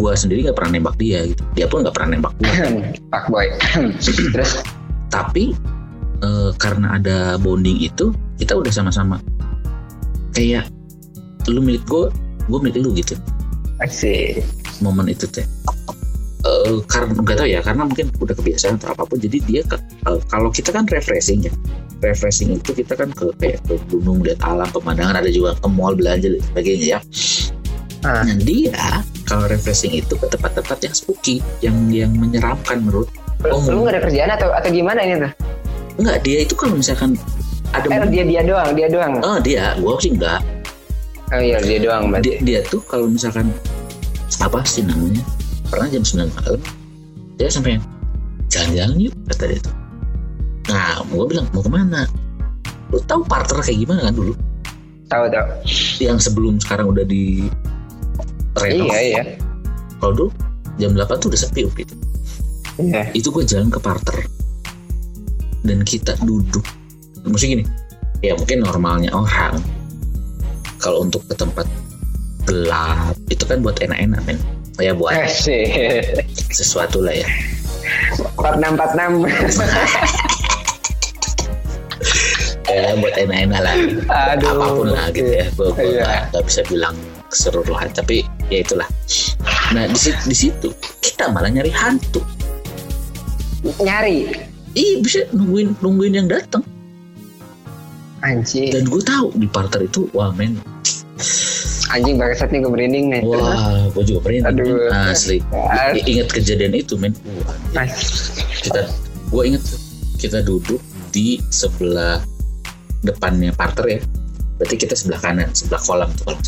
gua sendiri nggak pernah nembak dia gitu. Dia pun nggak pernah nembak gua. Pak boy. Terus? Tapi eh, karena ada bonding itu kita udah sama-sama. Kayak lu milik gue gue milik lu gitu. Asik. momen itu teh. Eh, karena nggak tahu ya karena mungkin udah kebiasaan atau apa pun jadi dia ke, eh, kalau kita kan refreshing ya. Refreshing itu kita kan ke kayak ke gunung lihat alam pemandangan ada juga ke mall belanja dan sebagainya ya. Ah. nah dia kalau refreshing itu ke tempat-tempat yang spooky yang yang menyeramkan menurut Lu, Oh. lu gak ada kerjaan atau atau gimana ini tuh? enggak dia itu kalau misalkan ada Eh dia dia doang, dia doang. oh dia gue sih enggak Oh iya dia doang berarti. dia, dia tuh kalau misalkan apa sih namanya pernah jam 9 malam dia sampai jalan-jalan yuk kata dia tuh nah gue bilang mau ke mana lu tahu partner kayak gimana kan dulu Tahu tahu. yang sebelum sekarang udah di renov Iya iya. kalau dulu jam 8 tuh udah sepi gitu Iya. itu gue jalan ke parter dan kita duduk maksudnya gini ya mungkin normalnya orang kalau untuk ke tempat gelap itu kan buat enak-enak men ya buat Asik. sesuatu lah ya Empat enam empat enam. ya buat enak-enak lah Aduh. apa pun lah gitu ya gue Iya. nggak bisa bilang keseluruhan tapi ya itulah. Nah di situ, di situ kita malah nyari hantu. Nyari. Ih bisa nungguin nungguin yang datang. Anjing. dan gue tahu di parter itu wah men. Anjing bangsat nih gue merinding nih. wah gue juga pernah Aduh. asli. Ah, I- ingat kejadian itu men. Wah, kita gue inget kita duduk di sebelah depannya parter ya. Berarti kita sebelah kanan sebelah kolam tuh kalau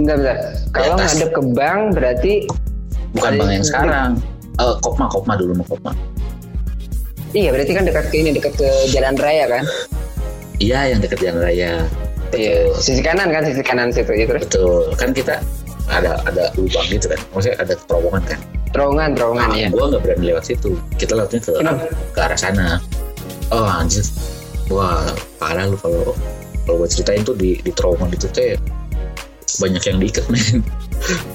Bentar, bentar. Kalau atas. ngadep ke bank berarti bukan bang yang sekarang. Eh, kopma kopma dulu mau kopma. Iya berarti kan dekat ke ini dekat ke jalan raya kan? iya yang deket jalan raya. Iya. Sisi kanan kan? Sisi kanan situ itu terus? Betul. Kan kita ada ada lubang gitu kan? Maksudnya ada terowongan kan? Terowongan terowongan nah, ya. gue nggak berani lewat situ. Kita lewatnya ke Kenapa? ke arah sana. Oh anjir. Wah parah lu kalau kalau gue ceritain tuh di di terowongan itu teh banyak yang diikat men.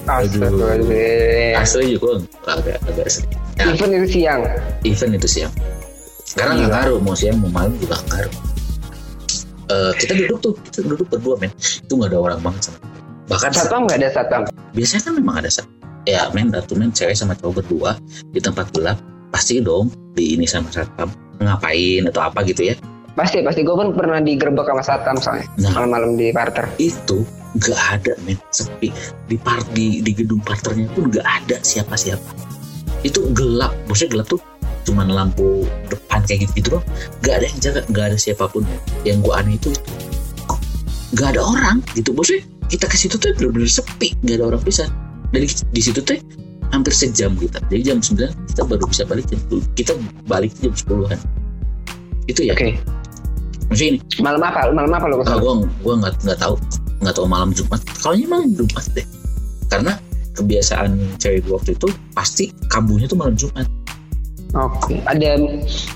Astagfirullahaladzim. asli juga agak agak sedih. Nah, Event itu siang. event itu siang. Karena nggak Gila. ngaruh mau siang mau malam juga nggak ngaruh. Eh, kita duduk tuh kita duduk berdua men. Itu nggak ada orang banget sama bahkan Satpam nggak ada satpam. biasanya kan memang ada sa- ya men satu men cewek sama cowok berdua di tempat gelap pasti dong di ini sama satpam. Ngapain atau apa gitu ya? Pasti pasti. Gue pun pernah digerebek sama satpam soalnya nah. malam-malam di parter. itu nggak ada men. Sepi di part di di gedung parternya pun nggak ada siapa-siapa. Itu gelap. Maksudnya gelap tuh cuman lampu depan kayak gitu gitu loh nggak ada yang jaga nggak ada siapa pun. Yang gua aneh itu nggak ada orang gitu. Maksudnya kita ke situ tuh bener-bener sepi. Nggak ada orang bisa. Dari di situ tuh hampir sejam kita. Jadi jam 9 kita baru bisa balik jam kita balik jam 10-an itu ya. Oke. maksudnya ini. Malam apa? Malam apa lo Ah, ke sana? gue gue nggak nggak tahu nggak tahu malam Jumat. Kalau malam Jumat deh, karena kebiasaan cewek gue waktu itu pasti kambuhnya tuh malam Jumat. Oke. Ada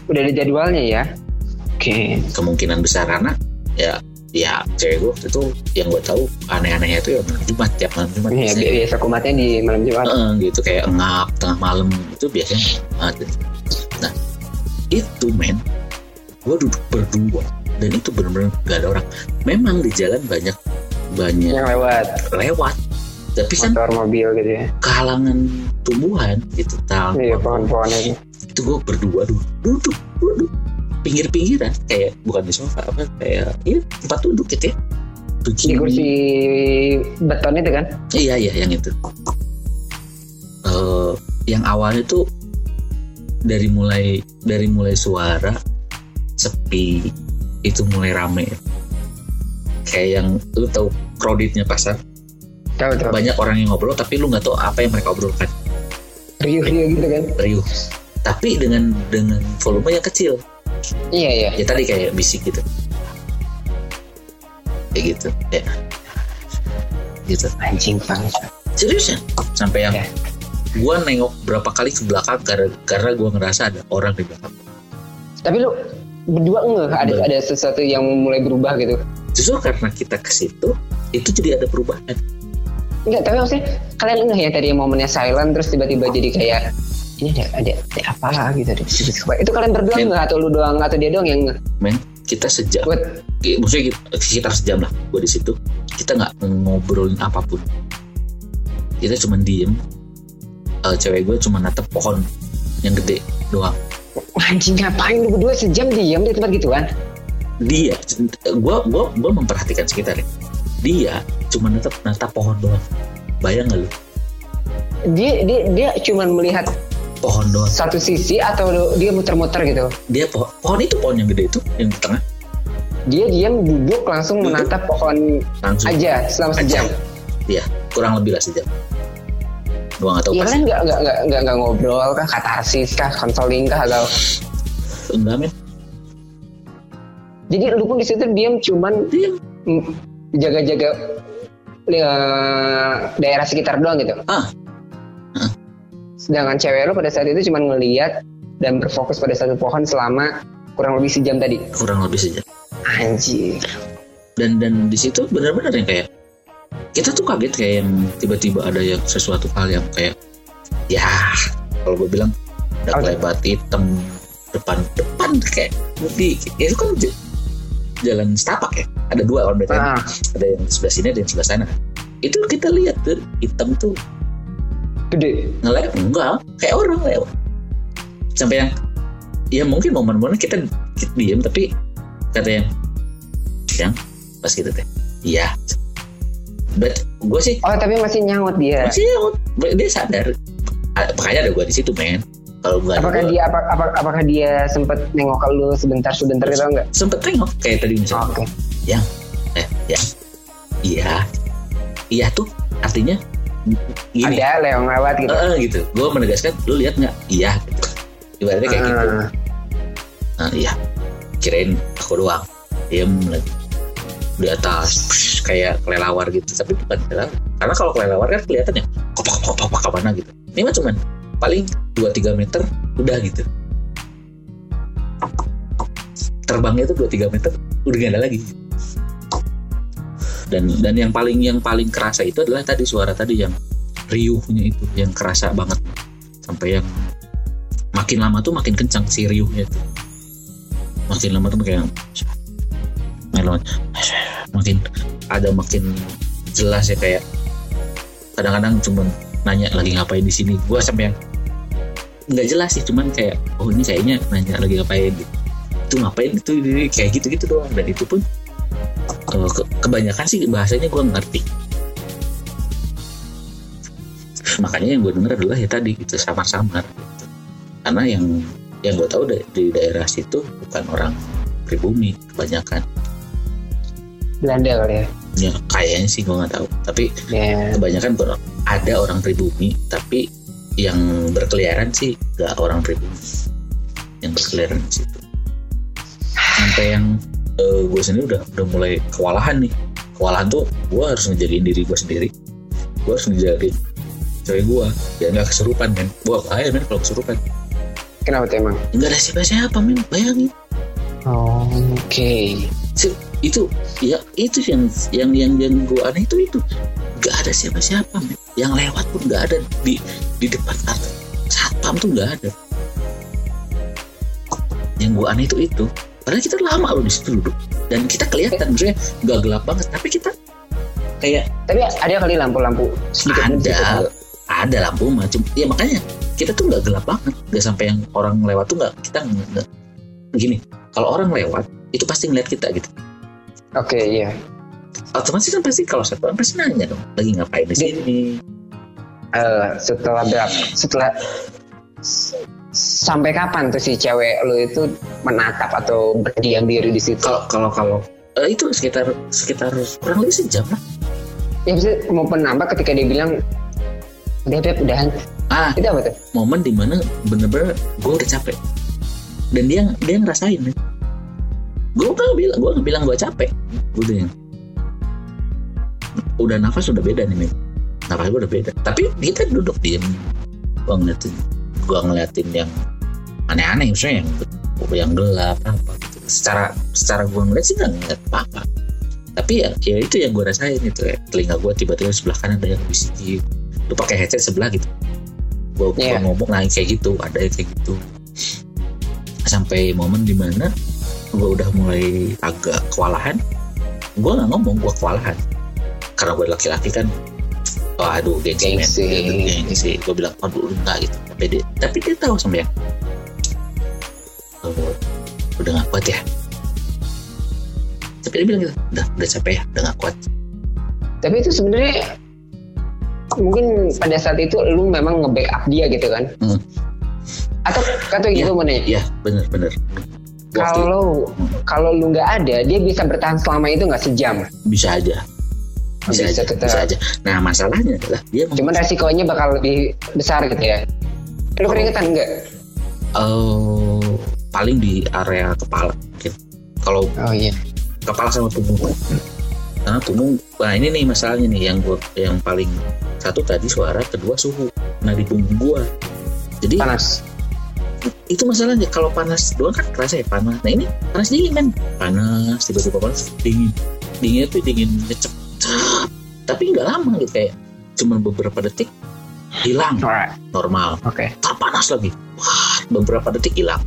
udah ada jadwalnya ya. Oke. Kemungkinan besar karena ya ya cewek gue waktu itu yang gue tahu aneh-anehnya itu ya malam Jumat tiap malam Jumat. Iya biasanya. bi- biasa kumatnya di malam Jumat. Heeh, gitu kayak ngap tengah malam itu biasanya ada. Nah itu men, gue duduk berdua dan itu benar-benar gak ada orang. Memang di jalan banyak banyak Yang lewat lewat, tapi kan motor mobil gitu ya. kehalangan tumbuhan gitu tal Iya pohon-pohon aja. itu gue berdua duduk duduk duduk pinggir-pinggiran kayak bukan di sofa apa kayak iya tempat duduk gitu ya Di Begini. kursi beton itu kan? iya iya yang itu Eh, yang awalnya tuh dari mulai dari mulai suara sepi itu mulai rame kayak yang lu tahu crowdednya pasar. Tahu tahu. banyak orang yang ngobrol tapi lu nggak tahu apa yang mereka obrolkan. Riuh-riuh gitu kan? riuh. Tapi dengan dengan volume yang kecil. Iya iya. ya tadi kayak bisik gitu. Kayak gitu ya. Gitu. Anjing serius ya? Sampai yang Ya. gua nengok berapa kali ke belakang karena karena gua ngerasa ada orang di belakang. Tapi lu berdua enggak ada ada sesuatu yang mulai berubah gitu. Justru karena kita ke situ itu jadi ada perubahan. Enggak, tapi maksudnya kalian enggak ya tadi momennya silent terus tiba-tiba jadi kayak ini ada ada, ada apa gitu ada tiba-tiba. Itu kalian berdua Men. enggak atau lu doang atau dia doang yang men kita sejam. Kayak- maksudnya kita- sekitar sejam lah gue di situ. Kita nggak ngobrolin apa pun. Kita cuma diem. Eh, cewek gue cuma natap pohon yang gede doang. Anjing ngapain lu berdua sejam diam di tempat gituan? Dia gue gue gue memperhatikan sekitar ya. dia cuma natap natap pohon doang bayang nggak lu Dia dia dia cuman melihat pohon doang satu sisi atau dia muter-muter gitu. dia pohon pohon itu pohon yang gede itu yang di tengah Dia diam duduk langsung Duduk. menatap pohon langsung aja selama sejam. Iya, kurang lebih lah sejam. Gua nggak tahu Ya pasti. nggak nggak nggak nggak nggak ngobrol kah, katarsis kah, konseling kah atau Enggak men. Jadi lu pun di situ diam cuman Iya. jaga-jaga eh, daerah sekitar doang gitu. Ah. Ah. Sedangkan cewek lu pada saat itu cuma ngeliat dan berfokus pada satu pohon selama kurang lebih sejam tadi. Kurang lebih sejam. Anjir. Dan dan di situ benar-benar yang kayak kita tuh kaget kayak yang tiba-tiba ada yang sesuatu hal yang kayak ya kalau gue bilang udah Oke. lebat hitam depan depan kayak di itu kan jalan setapak ya. Ada dua orang berarti. Ah, ada yang sebelah sini ada yang sebelah sana. Itu kita lihat tuh hitam tuh. Gede. ngelewat enggak. Kayak orang lewat sampai yang ya mungkin momen-momen kita, kita diem tapi kata yang yang pas gitu teh. Iya. But gue sih Oh tapi masih nyaut dia. masih ya, dia sadar. Makanya ada gue di situ men kalau gue Apakah dia apa, apa- apakah dia sempat nengok ke lu sebentar sebentar gitu enggak? sempet tengok kayak tadi misalnya. Oke. eh ya. Iya. Iya tuh artinya gini. Ada Leong lewat gitu. Eh, eh, gitu. Gue menegaskan lu lihat nggak? Iya gitu. Ibaratnya kayak gitu. Ah, Nah, iya. Kirain aku doang. Lagi di atas. Psh, kayak kelelawar gitu. Tapi bukan kelelawar. Karena kalau kelelawar kan kelihatannya kopak kopak kopak ke mana gitu. Ini mah cuman paling 2-3 meter udah gitu. Terbangnya itu 2-3 meter udah gak ada lagi. Dan dan yang paling yang paling kerasa itu adalah tadi suara tadi yang riuhnya itu yang kerasa banget. Sampai yang makin lama tuh makin kencang si riuhnya itu makin lama tuh kayak makin makin ada makin jelas ya kayak kadang-kadang cuman nanya lagi ngapain di sini. Gua sampai yang nggak jelas sih cuman kayak oh ini kayaknya nanya lagi ngapain gitu itu ngapain itu kayak gitu gitu doang dan itu pun eh, ke- kebanyakan sih bahasanya gua ngerti makanya yang gue denger adalah ya tadi gitu samar-samar gitu. karena yang yang gue tahu da- di daerah situ bukan orang pribumi kebanyakan Belanda kali ya. ya kayaknya sih gue nggak tahu tapi Ya. kebanyakan ada orang pribumi tapi yang berkeliaran sih gak orang pribumi yang berkeliaran di situ. Sampai yang gue sendiri udah udah mulai kewalahan nih. Kewalahan tuh gue harus ngejagain diri gue sendiri. Gue harus ngejagain cewek gue biar nggak kesurupan men. Gue bahaya men kalau kesurupan. Kenapa tuh emang? nggak ada siapa-siapa men. Bayangin. Oh, Oke. Se- itu ya itu yang yang yang yang gue aneh itu itu. Nggak ada siapa-siapa men. yang lewat pun nggak ada. Di di depan at- satpam tuh nggak ada. Yang gue aneh itu itu. Padahal kita lama loh di situ duduk. Dan kita kelihatan maksudnya nggak gelap banget. Tapi kita kayak Tapi ada kali lampu-lampu sedikit ada. sedikit. ada. Lampu macam ya makanya kita tuh nggak gelap banget. Nggak sampai yang orang lewat tuh nggak kita nggak gini kalau orang lewat itu pasti ngeliat kita gitu. Oke, iya. otomatis kan pasti kalau satpam pasti nanya dong lagi ngapain di sini Eh, setelah berapa? Setelah sampai kapan tuh si cewek lu itu menatap atau berdiam diri di situ? kalau kalau kalau eh, itu sekitar sekitar kurang lebih sejam lah Ya bisa mau penambah ketika dia bilang udah beb udahan. ah Itu apa tuh? momen di mana bener-bener gue udah capek dan dia dia ngerasain nih gue gak bilang gue gak bilang gue capek udah yang udah nafas udah beda nih men nafas gue udah beda. Tapi kita duduk diem. Gue ngeliatin gue ngeliatin yang aneh-aneh misalnya yang yang gelap apa gitu. Secara secara gue ngeliat sih gak ngeliat apa-apa. Tapi ya ya itu yang gue rasain itu ya. Telinga gue tiba-tiba sebelah kanan ada yang bisik lu pakai headset sebelah gitu. Gue Iya. ngomong naik kayak gitu ada yang kayak gitu. Sampai momen di mana gue udah mulai agak kewalahan. Gue nggak ngomong gue kewalahan. Karena gue laki-laki kan oh, aduh gengsi men Gengsi. gengsi gue bilang aduh enggak gitu tapi dia tapi dia tahu sama yang "Oh, udah gak kuat ya tapi dia bilang gitu udah udah capek ya udah gak kuat Tapi itu sebenarnya mungkin pada saat itu lu memang nge-backup dia gitu kan? Hmm. Atau atau Iya. gitu mana ya? iya bener bener Kalau kalau lu nggak ada, dia bisa bertahan selama itu nggak sejam. bisa aja bisa, Bisa aja tetap. bisa aja nah masalahnya adalah dia Cuman resikonya bakal lebih besar gitu ya. Lu keringetan enggak? eh, paling di area kepala mungkin kalau Oh iya. kepala sama punggung karena punggung nah ini nih masalahnya nih yang gua yang paling satu tadi suara kedua suhu nah di punggung gua jadi Panas. itu masalahnya kalau panas doang kan kerasa ya panas nah ini panas dingin kan panas tiba-tiba panas dingin dinginnya tuh dingin ngecep Cep. Tapi nggak lama gitu kayak cuman beberapa detik hilang. Alright. normal. Oke. tak panas lagi. Wah beberapa detik hilang.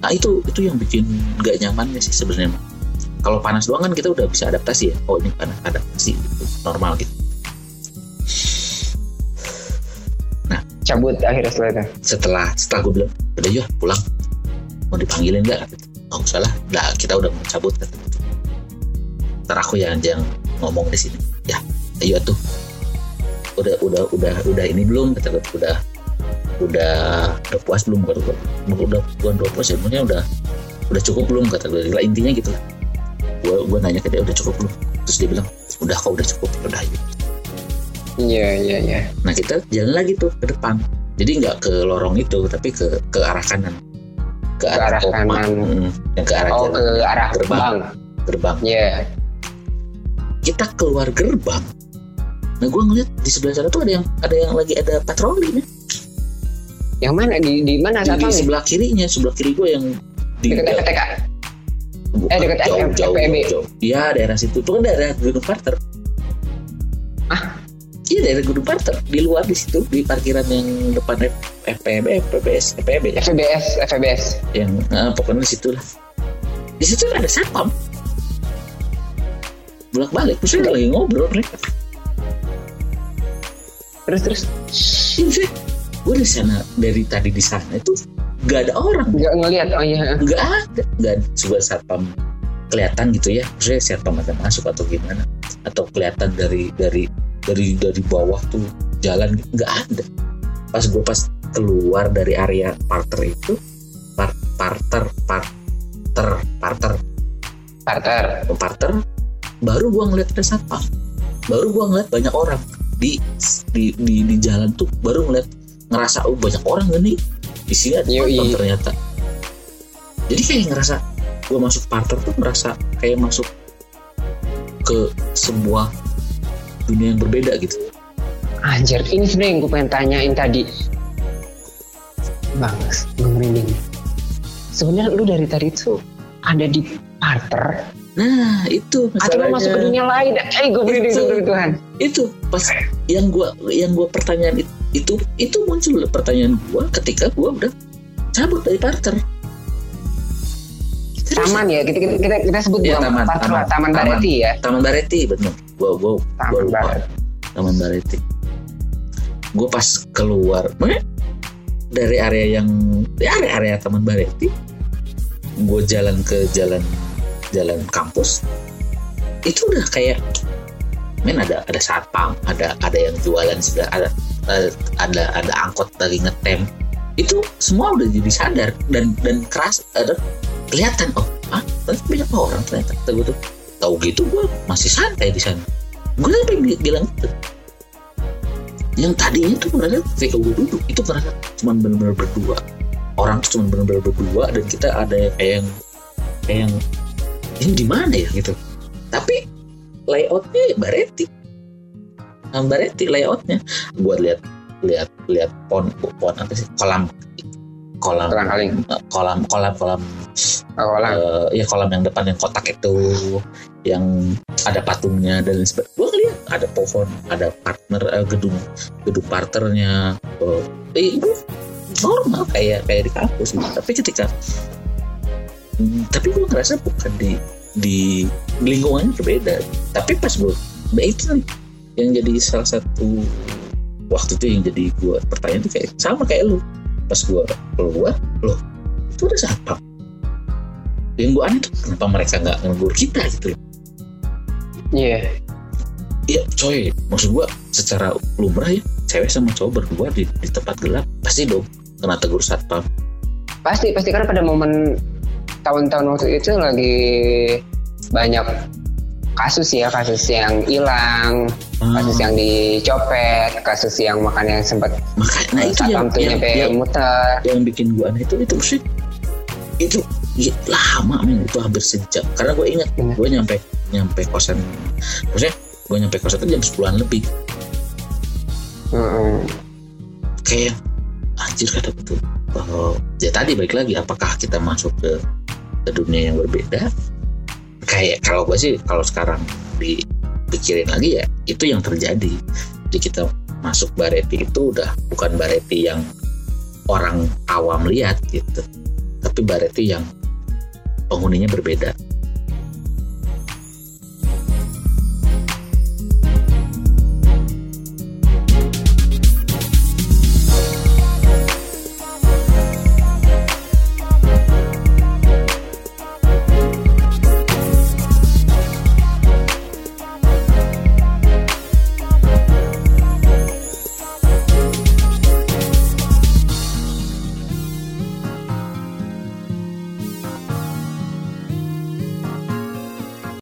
Nah itu itu yang bikin nggak nyamannya sih sebenarnya kalau panas doang kan kita udah bisa adaptasi ya. Oh ini panas adaptasi gitu, normal gitu. Cabut akhirnya setelah itu. setelah setelah gue bilang udah yuk pulang. Mau dipanggilin nggak? Kata nggak usah lah. Nah, kita udah mau cabut kata gitu. ntar aku yang yang ngomong di sini ya ayo tuh udah udah udah udah ini belum kata gue udah udah udah puas belum kata gue udah bukan udah puas ya maksudnya udah udah cukup belum kata gue lah intinya gitu lah gue gue nanya ke dia udah cukup belum terus dia bilang udah kok udah cukup udah ayo Iya iya iya. Nah kita jalan lagi tuh ke depan. Jadi nggak ke lorong itu, tapi ke ke arah kanan. Ke arah arah, koma. kanan. Mm, yang ke arah Oh jalan ke arah Gerbang. gerbang. gerbang. Iya. Kita keluar gerbang. Nah gue ngeliat di sebelah sana tuh ada yang ada yang lagi ada patroli nih. Yang mana di di mana Di, di sebelah kirinya, sebelah kiri gue yang di Dekat FTK. bukan, eh, dekat jauh, jauh, jauh, jauh. Iya daerah situ. Itu kan daerah Gunung Parter. Ah? Iya daerah Gunung Parter. Di luar di situ di parkiran yang depan F, FPB, FPBS, FPB ya. FBS FBS. yang eh, pokoknya di situ lah di situ ada satpam bolak balik terus udah lagi ngobrol mereka Terus terus? Gue di sana dari tadi di sana itu gak ada orang. Nggak ngelihat. Oh iya. nggak ada. Ada coba satpam kelihatan gitu ya. Maksudnya satpam ada masuk atau gimana? Atau kelihatan dari dari dari dari bawah tuh jalan nggak ada. Pas gue pas keluar dari area parter itu par, parter parter parter. Parter. parter baru gua ngeliat ada satpam. Baru gua ngeliat banyak orang. Di di di, di jalan tuh baru ngeliat ngerasa oh banyak orang gak nih? Di sini ada satpam ternyata. Jadi kayak ngerasa gua masuk parter tuh ngerasa kayak masuk ke sebuah dunia yang berbeda gitu. Anjir, ini sebenarnya yang gue pengen tanyain tadi. Bang, gue merinding. Sebenarnya lu dari tadi tuh ada di parter nah itu atau masalahnya. masuk ke dunia lain? Eh, gue demi Tuhan. itu pas yang gua yang gua pertanyaan it- itu itu muncul pertanyaan gua ketika gua udah cabut dari parter Serius. Taman ya, kita kita kita, kita sebut bukan taman, parter taman, taman, taman. Bareti ya. Taman Bareti bener gua gua gua Taman lupa. Bareti. Taman Bareti gua pas keluar dari area yang di area-area Taman Bareti gua jalan ke jalan jalan kampus. Itu udah kayak men ada ada satpam ada ada yang jualan sudah ada ada ada angkot lagi ngetem. Itu semua udah jadi sadar dan dan keras ada kelihatan oh ah ternyata banyak orang ternyata gue tuh. Tahu gitu gue masih santai di sana. Gue sampai bi- bilang gitu? Yang tadinya tuh merasa ketika gue duduk itu merasa cuma benar-benar berdua. Orang tuh cuma benar-benar berdua dan kita ada kayak yang kayak yang ini di mana ya? Gitu. Tapi layoutnya Bareti. Nah, Bareti layoutnya. Gue lihat lihat lihat pon pon apa sih? Kolam. Kolam. Kolam eh, kolam kolam kolam. Oh, kolam. eh, ya kolam yang depan yang kotak itu. Yang ada patungnya dan lain sebagainya. Gue ngeliat ada pohon ada partner eh, gedung gedung parternya eh, eh itu normal. Kayak kayak di kampus gitu. tapi ketika Hmm, tapi gue ngerasa bukan di di lingkungannya berbeda. Tapi pas gue nah itu yang jadi salah satu waktu itu yang jadi gue pertanyaan tuh kayak sama kayak lu. Pas gue keluar loh itu ada siapa? Yang gue aneh tuh kenapa mereka nggak ngegur kita gitu loh? Iya. ya coy. Maksud gue secara lumrah ya cewek sama cowok berdua di, di tempat gelap pasti dong kena tegur satpam. Pasti pasti. Karena pada momen tahun-tahun waktu itu lagi banyak kasus ya kasus yang hilang, kasus yang dicopet, kasus yang makan yang sempat makanya nah itu yang, yang, yang, muter. yang bikin gue aneh itu itu sih itu ya, lama men itu hampir sejam karena gue ingat Bener. gue nyampe nyampe kosan maksudnya gue nyampe kosan itu jam 10 lebih Heeh. kayak anjir kata betul oh, ya tadi balik lagi apakah kita masuk ke dunia yang berbeda kayak kalau gue sih kalau sekarang dipikirin lagi ya itu yang terjadi. Jadi kita masuk bareti itu udah bukan bareti yang orang awam lihat gitu tapi bareti yang penghuninya berbeda